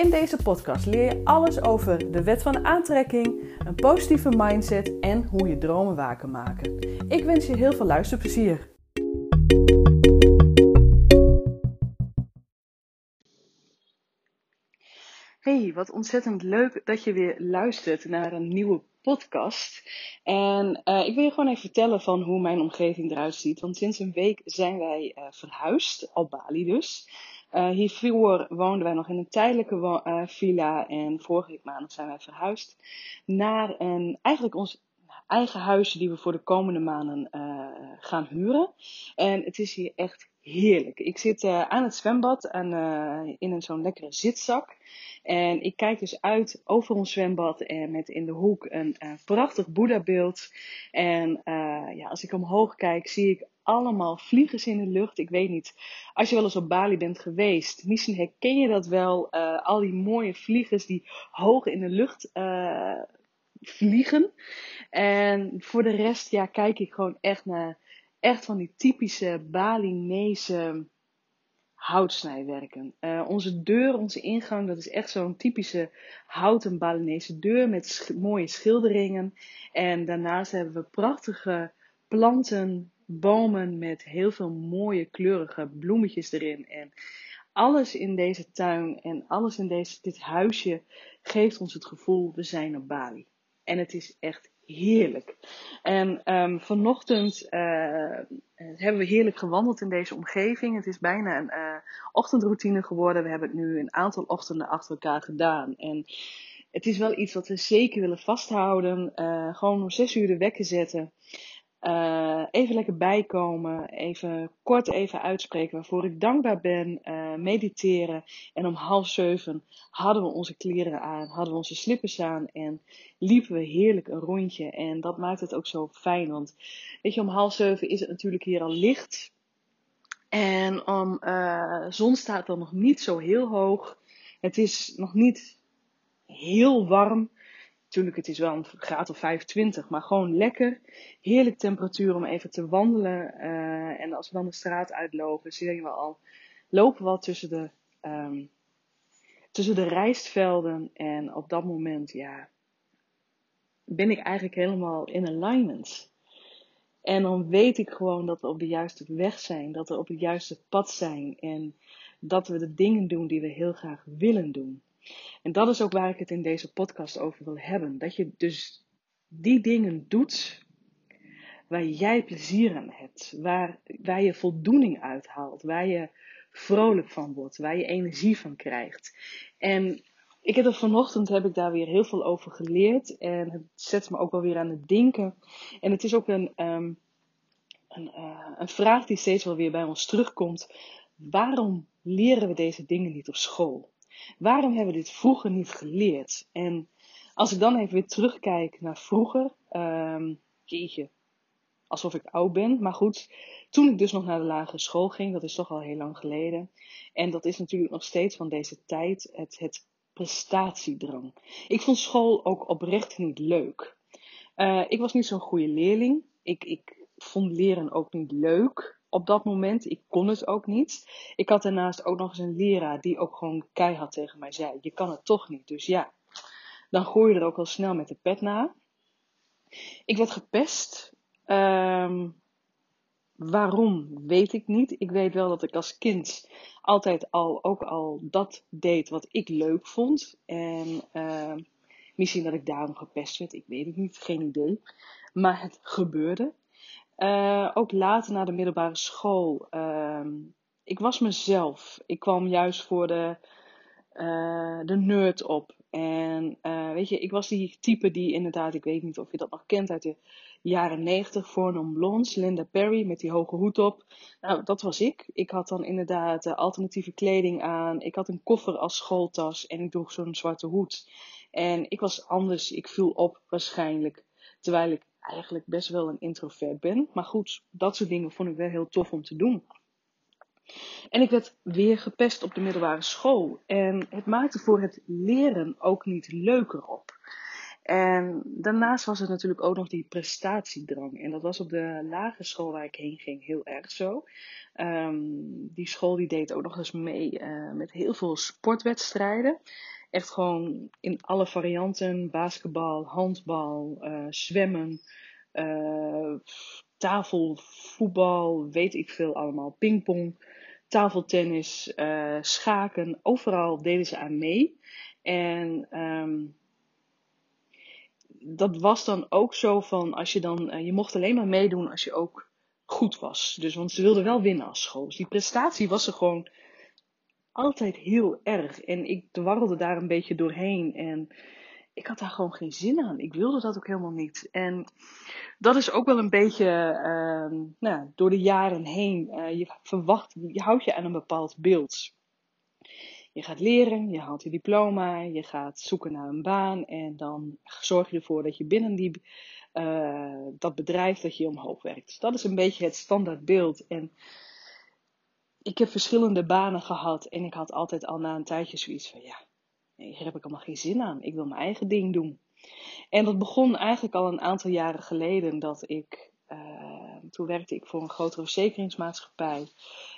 In deze podcast leer je alles over de wet van aantrekking, een positieve mindset en hoe je dromen kan maken. Ik wens je heel veel luisterplezier. Hey, wat ontzettend leuk dat je weer luistert naar een nieuwe podcast. En uh, ik wil je gewoon even vertellen van hoe mijn omgeving eruit ziet. Want sinds een week zijn wij uh, verhuisd, op Bali dus. Uh, hiervoor woonden wij nog in een tijdelijke uh, villa en vorige maand zijn wij verhuisd naar een, eigenlijk ons eigen huisje die we voor de komende maanden uh, gaan huren. En het is hier echt heerlijk. Ik zit aan het zwembad en in een zo'n lekkere zitzak. En ik kijk dus uit over ons zwembad en met in de hoek een prachtig Boeddha-beeld. En ja, als ik omhoog kijk, zie ik allemaal vliegers in de lucht. Ik weet niet, als je wel eens op Bali bent geweest, misschien herken je dat wel. Al die mooie vliegers die hoog in de lucht uh, vliegen. En voor de rest, ja, kijk ik gewoon echt naar echt van die typische Balinese houtsnijwerken. Uh, onze deur, onze ingang, dat is echt zo'n typische houten Balinese deur met mooie schilderingen. En daarnaast hebben we prachtige planten, bomen met heel veel mooie kleurige bloemetjes erin. En alles in deze tuin en alles in deze, dit huisje geeft ons het gevoel, we zijn op Bali. En het is echt heerlijk. En um, vanochtend uh, hebben we heerlijk gewandeld in deze omgeving. Het is bijna een uh, ochtendroutine geworden. We hebben het nu een aantal ochtenden achter elkaar gedaan. En het is wel iets wat we zeker willen vasthouden. Uh, gewoon om zes uur de wekker zetten. Uh, even lekker bijkomen, even kort even uitspreken waarvoor ik dankbaar ben, uh, mediteren. En om half zeven hadden we onze kleren aan, hadden we onze slippers aan en liepen we heerlijk een rondje. En dat maakt het ook zo fijn, want weet je, om half zeven is het natuurlijk hier al licht. En om uh, zon staat dan nog niet zo heel hoog. Het is nog niet heel warm. Natuurlijk, het is wel een graad of 25, maar gewoon lekker. Heerlijk temperatuur om even te wandelen. Uh, en als we dan de straat uitlopen, zien we al, lopen we al tussen de, um, tussen de rijstvelden. En op dat moment, ja, ben ik eigenlijk helemaal in alignment. En dan weet ik gewoon dat we op de juiste weg zijn, dat we op het juiste pad zijn. En dat we de dingen doen die we heel graag willen doen. En dat is ook waar ik het in deze podcast over wil hebben. Dat je dus die dingen doet waar jij plezier aan hebt, waar, waar je voldoening uithaalt, waar je vrolijk van wordt, waar je energie van krijgt. En ik heb er vanochtend heb ik daar weer heel veel over geleerd en het zet me ook wel weer aan het denken. En het is ook een, um, een, uh, een vraag die steeds wel weer bij ons terugkomt. Waarom leren we deze dingen niet op school? Waarom hebben we dit vroeger niet geleerd? En als ik dan even weer terugkijk naar vroeger, um, jeetje, alsof ik oud ben. Maar goed, toen ik dus nog naar de lagere school ging, dat is toch al heel lang geleden. En dat is natuurlijk nog steeds van deze tijd, het, het prestatiedrang. Ik vond school ook oprecht niet leuk. Uh, ik was niet zo'n goede leerling. Ik, ik vond leren ook niet leuk op dat moment. Ik kon het ook niet. Ik had daarnaast ook nog eens een leraar die ook gewoon keihard tegen mij zei: Je kan het toch niet. Dus ja, dan gooi je er ook al snel met de pet na. Ik werd gepest. Um, waarom weet ik niet. Ik weet wel dat ik als kind altijd al ook al dat deed wat ik leuk vond. En uh, misschien dat ik daarom gepest werd. Ik weet het niet. Geen idee. Maar het gebeurde. Uh, ook later na de middelbare school. Uh, ik was mezelf. Ik kwam juist voor de, uh, de nerd op. En uh, weet je, ik was die type die inderdaad, ik weet niet of je dat nog kent uit de jaren 90, voor non blondes, Linda Perry met die hoge hoed op. Nou, dat was ik. Ik had dan inderdaad alternatieve kleding aan. Ik had een koffer als schooltas en ik droeg zo'n zwarte hoed. En ik was anders, ik viel op waarschijnlijk. Terwijl ik eigenlijk best wel een introvert ben. Maar goed, dat soort dingen vond ik wel heel tof om te doen. En ik werd weer gepest op de middelbare school. En het maakte voor het leren ook niet leuker op. En daarnaast was het natuurlijk ook nog die prestatiedrang. En dat was op de lagere school waar ik heen ging heel erg zo. Um, die school die deed ook nog eens mee uh, met heel veel sportwedstrijden. Echt gewoon in alle varianten. Basketbal, handbal, uh, zwemmen, uh, tafelvoetbal, weet ik veel allemaal. Pingpong tafeltennis, uh, schaken, overal deden ze aan mee. En um, dat was dan ook zo van, als je dan, je mocht alleen maar meedoen als je ook goed was. Dus, want ze wilden wel winnen als school. Dus die prestatie was er gewoon altijd heel erg. En ik dwarrelde daar een beetje doorheen. En ik had daar gewoon geen zin aan. Ik wilde dat ook helemaal niet. En dat is ook wel een beetje uh, nou, door de jaren heen. Uh, je verwacht, je houdt je aan een bepaald beeld. Je gaat leren, je haalt je diploma, je gaat zoeken naar een baan en dan zorg je ervoor dat je binnen die, uh, dat bedrijf dat je omhoog werkt. Dat is een beetje het standaard beeld. En ik heb verschillende banen gehad en ik had altijd al na een tijdje zoiets van ja, hier heb ik allemaal geen zin aan. Ik wil mijn eigen ding doen. En dat begon eigenlijk al een aantal jaren geleden dat ik, uh, toen werkte ik voor een grotere verzekeringsmaatschappij.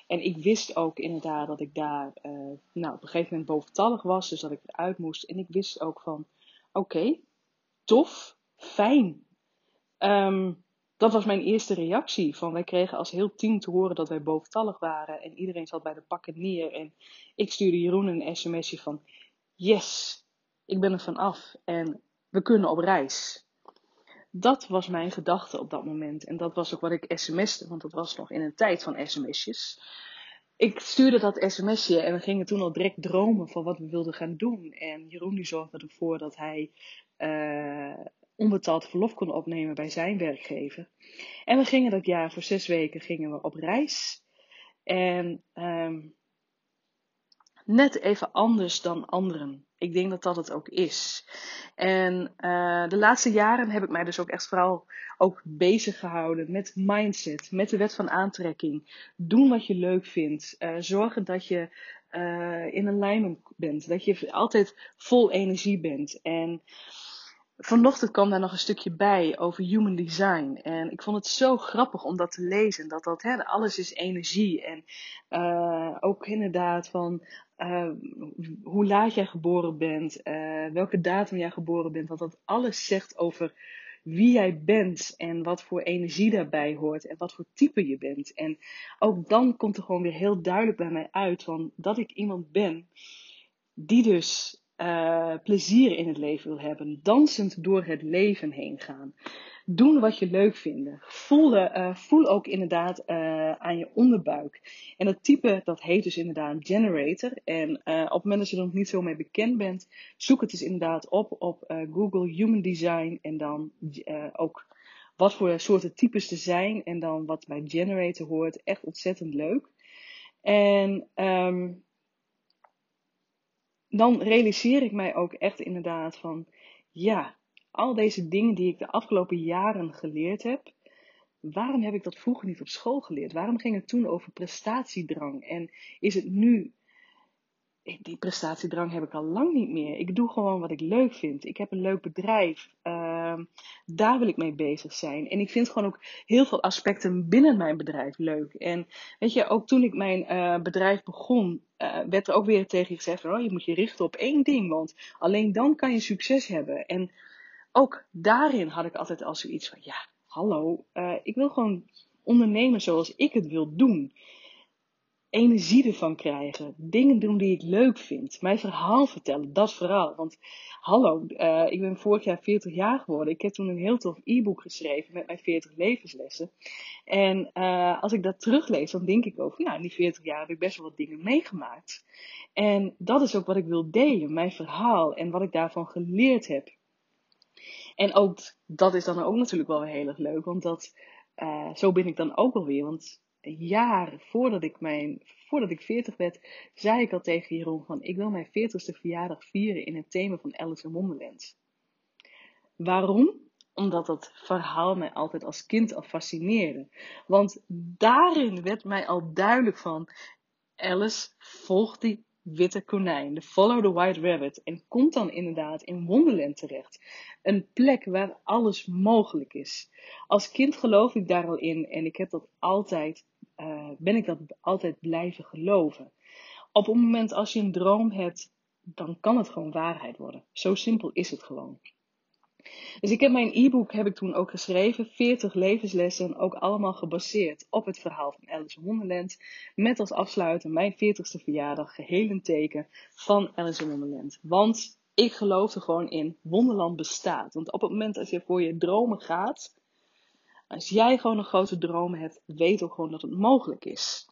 En ik wist ook inderdaad dat ik daar uh, nou, op een gegeven moment boventallig was, dus dat ik eruit moest. En ik wist ook van, oké, tof, fijn. Um, dat was mijn eerste reactie. Van wij kregen als heel team te horen dat wij boventallig waren. En iedereen zat bij de pakken neer. En ik stuurde Jeroen een sms'je van yes, ik ben er vanaf en we kunnen op reis. Dat was mijn gedachte op dat moment. En dat was ook wat ik sms'te, want dat was nog in een tijd van sms'jes. Ik stuurde dat sms'je en we gingen toen al direct dromen van wat we wilden gaan doen. En Jeroen die zorgde ervoor dat hij uh, onbetaald verlof kon opnemen bij zijn werkgever. En we gingen dat jaar voor zes weken gingen we op reis. En um, net even anders dan anderen. Ik denk dat dat het ook is. En uh, de laatste jaren heb ik mij dus ook echt vooral ook bezig gehouden met mindset, met de wet van aantrekking. Doen wat je leuk vindt. Uh, zorgen dat je uh, in alignment bent. Dat je altijd vol energie bent. En vanochtend kwam daar nog een stukje bij over human design. En ik vond het zo grappig om dat te lezen. Dat dat, hè, alles is energie. En uh, ook inderdaad van uh, hoe laat jij geboren bent. Uh, welke datum jij geboren bent. Want dat alles zegt over wie jij bent. En wat voor energie daarbij hoort. En wat voor type je bent. En ook dan komt er gewoon weer heel duidelijk bij mij uit. Van dat ik iemand ben. Die dus uh, plezier in het leven wil hebben. Dansend door het leven heen gaan. Doen wat je leuk vindt. Voel, uh, voel ook inderdaad aan je onderbuik. En dat type, dat heet dus inderdaad generator. En op het moment dat je er nog niet zo mee bekend bent, zoek het dus inderdaad op op Google Human Design. En dan ook wat voor soorten types er zijn. En dan wat bij generator hoort. Echt ontzettend leuk. En um, dan realiseer ik mij ook echt inderdaad van, ja, al deze dingen die ik de afgelopen jaren geleerd heb, waarom heb ik dat vroeger niet op school geleerd? Waarom ging het toen over prestatiedrang? En is het nu die prestatiedrang heb ik al lang niet meer. Ik doe gewoon wat ik leuk vind. Ik heb een leuk bedrijf. Uh, daar wil ik mee bezig zijn. En ik vind gewoon ook heel veel aspecten binnen mijn bedrijf leuk. En weet je, ook toen ik mijn uh, bedrijf begon, uh, werd er ook weer tegen gezegd: oh, je moet je richten op één ding. Want alleen dan kan je succes hebben. En ook daarin had ik altijd al zoiets van: ja, hallo, uh, ik wil gewoon ondernemen zoals ik het wil doen. Energie ervan krijgen. Dingen doen die ik leuk vind. Mijn verhaal vertellen, dat verhaal. Want hallo, uh, ik ben vorig jaar 40 jaar geworden. Ik heb toen een heel tof e-book geschreven met mijn 40 levenslessen. En uh, als ik dat teruglees, dan denk ik over, nou, in die 40 jaar heb ik best wel wat dingen meegemaakt. En dat is ook wat ik wil delen, mijn verhaal en wat ik daarvan geleerd heb. En ook dat is dan ook natuurlijk wel heel erg leuk, want dat, uh, zo ben ik dan ook alweer. Want jaren voordat ik, mijn, voordat ik 40 werd, zei ik al tegen Jeroen van ik wil mijn 40ste verjaardag vieren in het thema van Alice in Wonderland. Waarom? Omdat dat verhaal mij altijd als kind al fascineerde. Want daarin werd mij al duidelijk van Alice volgt die witte konijn, de Follow the White Rabbit, en komt dan inderdaad in Wonderland terecht. Een plek waar alles mogelijk is. Als kind geloof ik daar al in en ik heb dat altijd, uh, ben ik dat altijd blijven geloven. Op het moment als je een droom hebt, dan kan het gewoon waarheid worden. Zo simpel is het gewoon. Dus ik heb mijn e-book heb ik toen ook geschreven, 40 levenslessen, ook allemaal gebaseerd op het verhaal van Alice in Wonderland, met als afsluiter mijn 40ste verjaardag, geheel een teken van Alice in Wonderland. Want ik geloof er gewoon in, Wonderland bestaat. Want op het moment dat je voor je dromen gaat, als jij gewoon een grote droom hebt, weet ook gewoon dat het mogelijk is.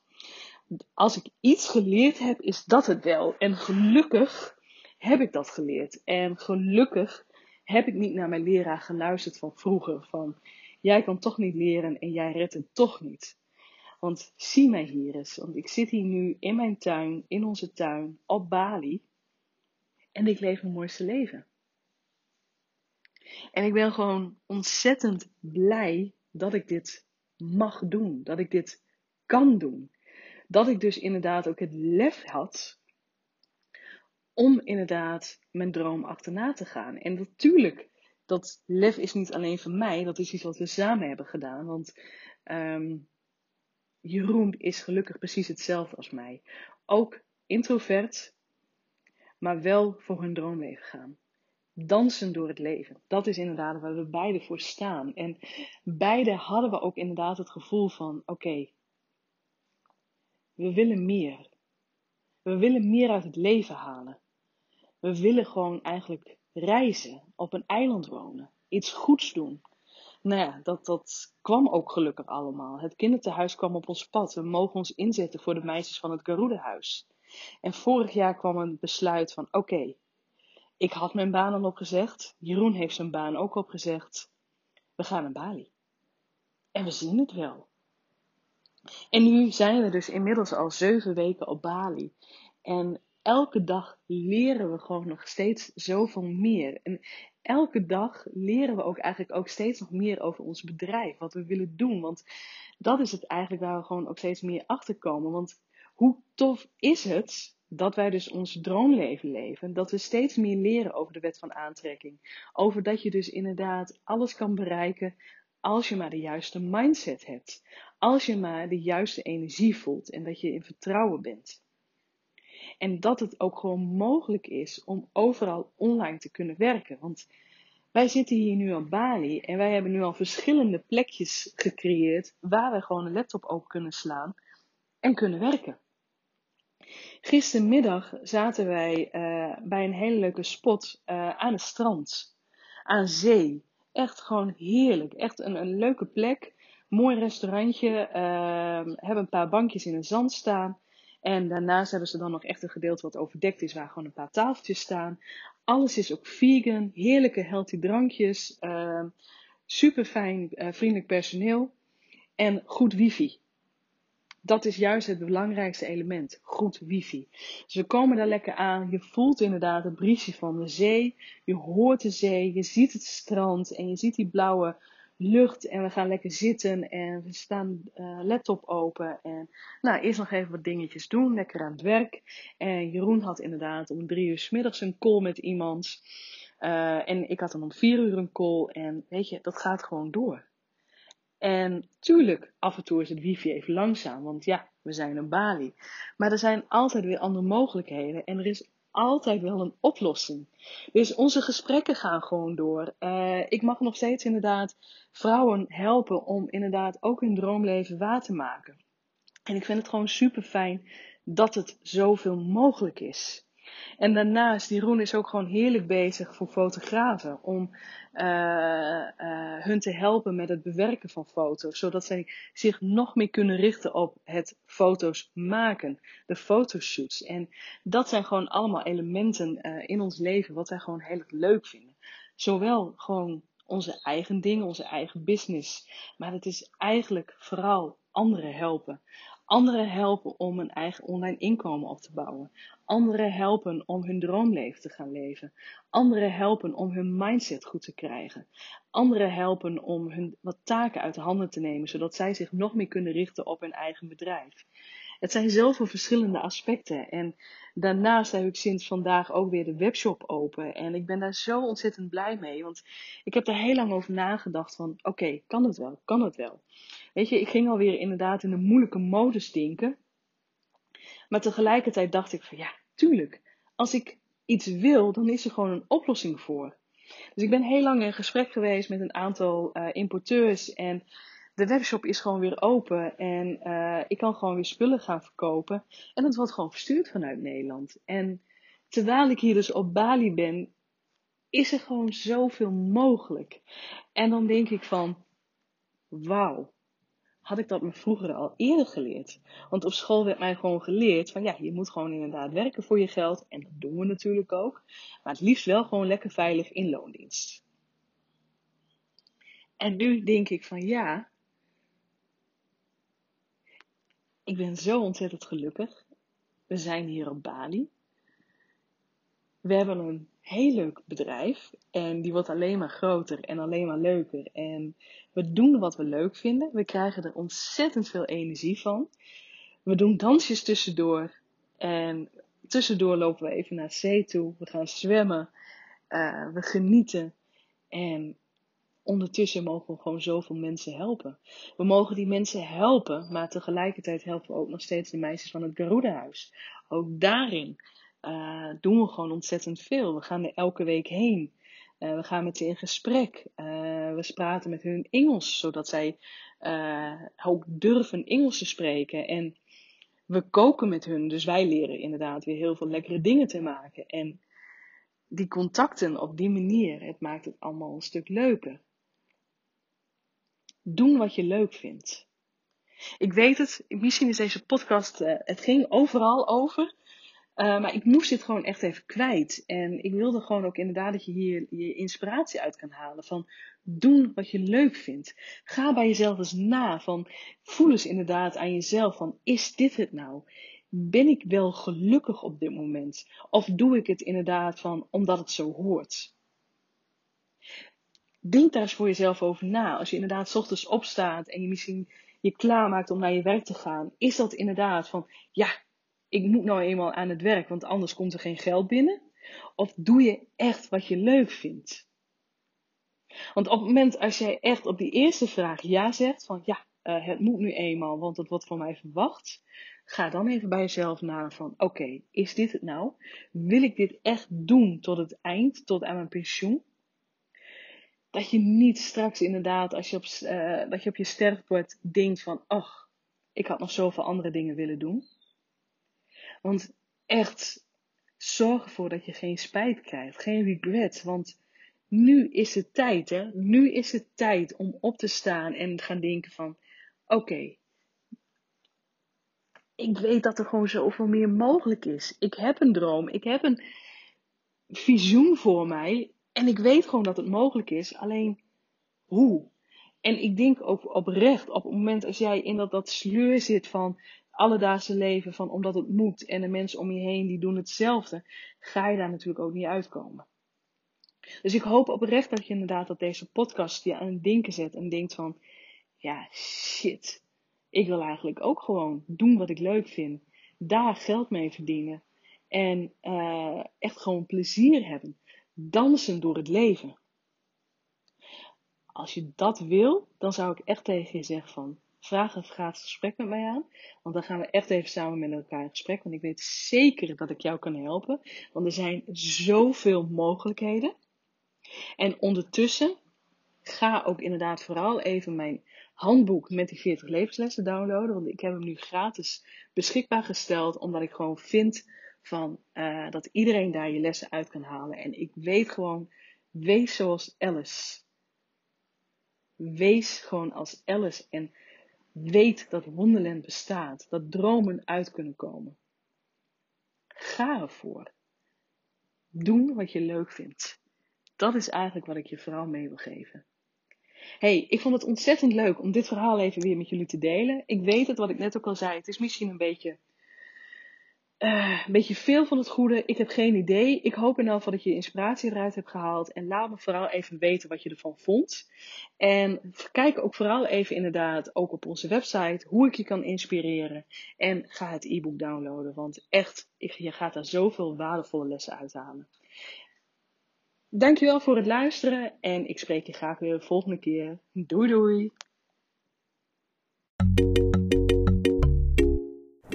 Als ik iets geleerd heb, is dat het wel. En gelukkig heb ik dat geleerd. En gelukkig heb ik niet naar mijn leraar geluisterd van vroeger. Van jij kan toch niet leren en jij redt het toch niet. Want zie mij hier eens. Want ik zit hier nu in mijn tuin, in onze tuin, op Bali. En ik leef mijn mooiste leven. En ik ben gewoon ontzettend blij dat ik dit mag doen. Dat ik dit kan doen. Dat ik dus inderdaad ook het lef had om inderdaad mijn droom achterna te gaan. En natuurlijk, dat lef is niet alleen van mij, dat is iets wat we samen hebben gedaan. Want um, Jeroen is gelukkig precies hetzelfde als mij. Ook introvert, maar wel voor hun droomleven gaan. Dansen door het leven. Dat is inderdaad waar we beide voor staan. En beide hadden we ook inderdaad het gevoel van: oké, we willen meer. We willen meer uit het leven halen. We willen gewoon eigenlijk reizen, op een eiland wonen, iets goeds doen. Nou ja, dat, dat kwam ook gelukkig allemaal. Het kinderthuis kwam op ons pad. We mogen ons inzetten voor de meisjes van het Garudehuis. En vorig jaar kwam een besluit van: oké, ik had mijn baan al opgezegd. Jeroen heeft zijn baan ook opgezegd. We gaan naar Bali. En we zien het wel. En nu zijn we dus inmiddels al zeven weken op Bali. En elke dag leren we gewoon nog steeds zoveel meer. En elke dag leren we ook eigenlijk ook steeds nog meer over ons bedrijf, wat we willen doen. Want dat is het eigenlijk waar we gewoon ook steeds meer achter komen. Want hoe tof is het dat wij dus ons droomleven leven? Dat we steeds meer leren over de wet van aantrekking. Over dat je dus inderdaad alles kan bereiken als je maar de juiste mindset hebt. Als je maar de juiste energie voelt en dat je in vertrouwen bent. En dat het ook gewoon mogelijk is om overal online te kunnen werken. Want wij zitten hier nu op Bali en wij hebben nu al verschillende plekjes gecreëerd waar we gewoon een laptop open kunnen slaan en kunnen werken. Gistermiddag zaten wij uh, bij een hele leuke spot uh, aan het strand, aan zee. Echt gewoon heerlijk. Echt een, een leuke plek. Mooi restaurantje. Uh, hebben een paar bankjes in het zand staan. En daarnaast hebben ze dan nog echt een gedeelte wat overdekt is, waar gewoon een paar tafeltjes staan. Alles is ook vegan, heerlijke healthy drankjes, uh, super fijn, uh, vriendelijk personeel en goed wifi. Dat is juist het belangrijkste element, goed wifi. Dus we komen daar lekker aan, je voelt inderdaad het briesje van de zee, je hoort de zee, je ziet het strand en je ziet die blauwe lucht en we gaan lekker zitten en we staan uh, laptop open en nou eerst nog even wat dingetjes doen, lekker aan het werk. En Jeroen had inderdaad om drie uur s middags een call met iemand uh, en ik had dan om vier uur een call en weet je, dat gaat gewoon door. En tuurlijk, af en toe is het wifi even langzaam, want ja, we zijn in Bali. Maar er zijn altijd weer andere mogelijkheden en er is altijd wel een oplossing. Dus onze gesprekken gaan gewoon door. Uh, ik mag nog steeds inderdaad vrouwen helpen om inderdaad ook hun droomleven waar te maken. En ik vind het gewoon super fijn dat het zoveel mogelijk is. En daarnaast, die Roen is ook gewoon heerlijk bezig voor fotografen. Om uh, hun te helpen met het bewerken van foto's. Zodat zij zich nog meer kunnen richten op het foto's maken. De fotoshoots. En dat zijn gewoon allemaal elementen uh, in ons leven wat wij gewoon heel erg leuk vinden. Zowel gewoon onze eigen dingen, onze eigen business. Maar het is eigenlijk vooral anderen helpen. Anderen helpen om een eigen online inkomen op te bouwen. Anderen helpen om hun droomleven te gaan leven. Anderen helpen om hun mindset goed te krijgen. Anderen helpen om hun wat taken uit de handen te nemen, zodat zij zich nog meer kunnen richten op hun eigen bedrijf. Het zijn zoveel verschillende aspecten. En daarnaast heb ik sinds vandaag ook weer de webshop open. En ik ben daar zo ontzettend blij mee. Want ik heb er heel lang over nagedacht van, oké, kan het wel? Kan het wel? Weet je, ik ging alweer inderdaad in een moeilijke modus denken. Maar tegelijkertijd dacht ik van, ja, tuurlijk. Als ik iets wil, dan is er gewoon een oplossing voor. Dus ik ben heel lang in gesprek geweest met een aantal uh, importeurs. En de webshop is gewoon weer open en uh, ik kan gewoon weer spullen gaan verkopen. En dat wordt gewoon verstuurd vanuit Nederland. En terwijl ik hier dus op Bali ben, is er gewoon zoveel mogelijk. En dan denk ik van, wauw, had ik dat me vroeger al eerder geleerd. Want op school werd mij gewoon geleerd van ja, je moet gewoon inderdaad werken voor je geld. En dat doen we natuurlijk ook. Maar het liefst wel gewoon lekker veilig in loondienst. En nu denk ik van ja, Ik ben zo ontzettend gelukkig. We zijn hier op Bali. We hebben een heel leuk bedrijf en die wordt alleen maar groter en alleen maar leuker. En we doen wat we leuk vinden. We krijgen er ontzettend veel energie van. We doen dansjes tussendoor en tussendoor lopen we even naar zee toe. We gaan zwemmen. Uh, we genieten. En ondertussen mogen we gewoon zoveel mensen helpen. We mogen die mensen helpen, maar tegelijkertijd helpen we ook nog steeds de meisjes van het Garuda-huis. Ook daarin uh, doen we gewoon ontzettend veel. We gaan er elke week heen. Uh, we gaan met ze in gesprek. Uh, we praten met hun Engels, zodat zij ook durven Engels te spreken. En we koken met hun, dus wij leren inderdaad weer heel veel lekkere dingen te maken. En die contacten op die manier, het maakt het allemaal een stuk leuker doen wat je leuk vindt. Ik weet het, misschien is deze podcast, uh, het ging overal over. Uh, maar ik moest dit gewoon echt even kwijt. En ik wilde gewoon ook inderdaad dat je hier je inspiratie uit kan halen. Van doen wat je leuk vindt. Ga bij jezelf eens na. Van voel eens inderdaad aan jezelf. Van is dit het nou? Ben ik wel gelukkig op dit moment? Of doe ik het inderdaad van omdat het zo hoort? Denk daar eens voor jezelf over na. Als je inderdaad s ochtends opstaat en je misschien je klaarmaakt om naar je werk te gaan, is dat inderdaad van ja, ik moet nou eenmaal aan het werk, want anders komt er geen geld binnen? Of doe je echt wat je leuk vindt? Want op het moment als jij echt op die eerste vraag ja zegt, van ja, uh, het moet nu eenmaal, want het wordt van mij verwacht, ga dan even bij jezelf na van oké, is dit het nou? Wil ik dit echt doen tot het eind, tot aan mijn pensioen? Dat je niet straks inderdaad, als je op, uh, dat je op je denkt van, ach, ik had nog zoveel andere dingen willen doen. Want echt, zorg ervoor dat je geen spijt krijgt, geen regret. Want nu is het tijd, hè. Nu is het tijd om op te staan en te gaan denken van, oké, ik weet dat er gewoon zoveel meer mogelijk is. Ik heb een droom, ik heb een visioen voor mij en ik weet gewoon dat het mogelijk is, alleen hoe? En ik denk ook oprecht, op het moment als jij in dat, dat sleur zit van alledaagse leven, van omdat het moet, en de mensen om je heen die doen hetzelfde, ga je daar natuurlijk ook niet uitkomen. Dus ik hoop oprecht dat je inderdaad dat deze podcast je aan het denken zet en denkt van, ja, shit, ik wil eigenlijk ook gewoon doen wat ik leuk vind, daar geld mee verdienen en uh, echt gewoon plezier hebben dansen door het leven. Als je dat wil, dan zou ik echt tegen je zeggen van, vraag een gratis gesprek met mij aan. Want dan gaan we echt even samen met elkaar in gesprek. Want ik weet zeker dat ik jou kan helpen. Want er zijn zoveel mogelijkheden. En ondertussen ga ook inderdaad vooral even mijn handboek met die 40 levenslessen downloaden. Want ik heb hem nu gratis beschikbaar gesteld, omdat ik gewoon vind van, uh, dat iedereen daar je lessen uit kan halen. En ik weet gewoon, wees zoals Alice. Wees gewoon als Alice en weet dat Wonderland bestaat, dat dromen uit kunnen komen. Ga ervoor. Doen wat je leuk vindt. Dat is eigenlijk wat ik je vooral mee wil geven. Hey, ik vond het ontzettend leuk om dit verhaal even weer met jullie te delen. Ik weet het, wat ik net ook al zei. Het is misschien een beetje, uh, een beetje veel van het goede. Ik heb geen idee. Ik hoop in ieder geval dat je inspiratie eruit hebt gehaald. En laat me vooral even weten wat je ervan vond. En kijk ook vooral even inderdaad ook op onze website hoe ik je kan inspireren. En ga het e-book downloaden. Want echt, je gaat daar zoveel waardevolle lessen uithalen. Dankjewel voor het luisteren en ik spreek je graag weer de volgende keer. Doei doei!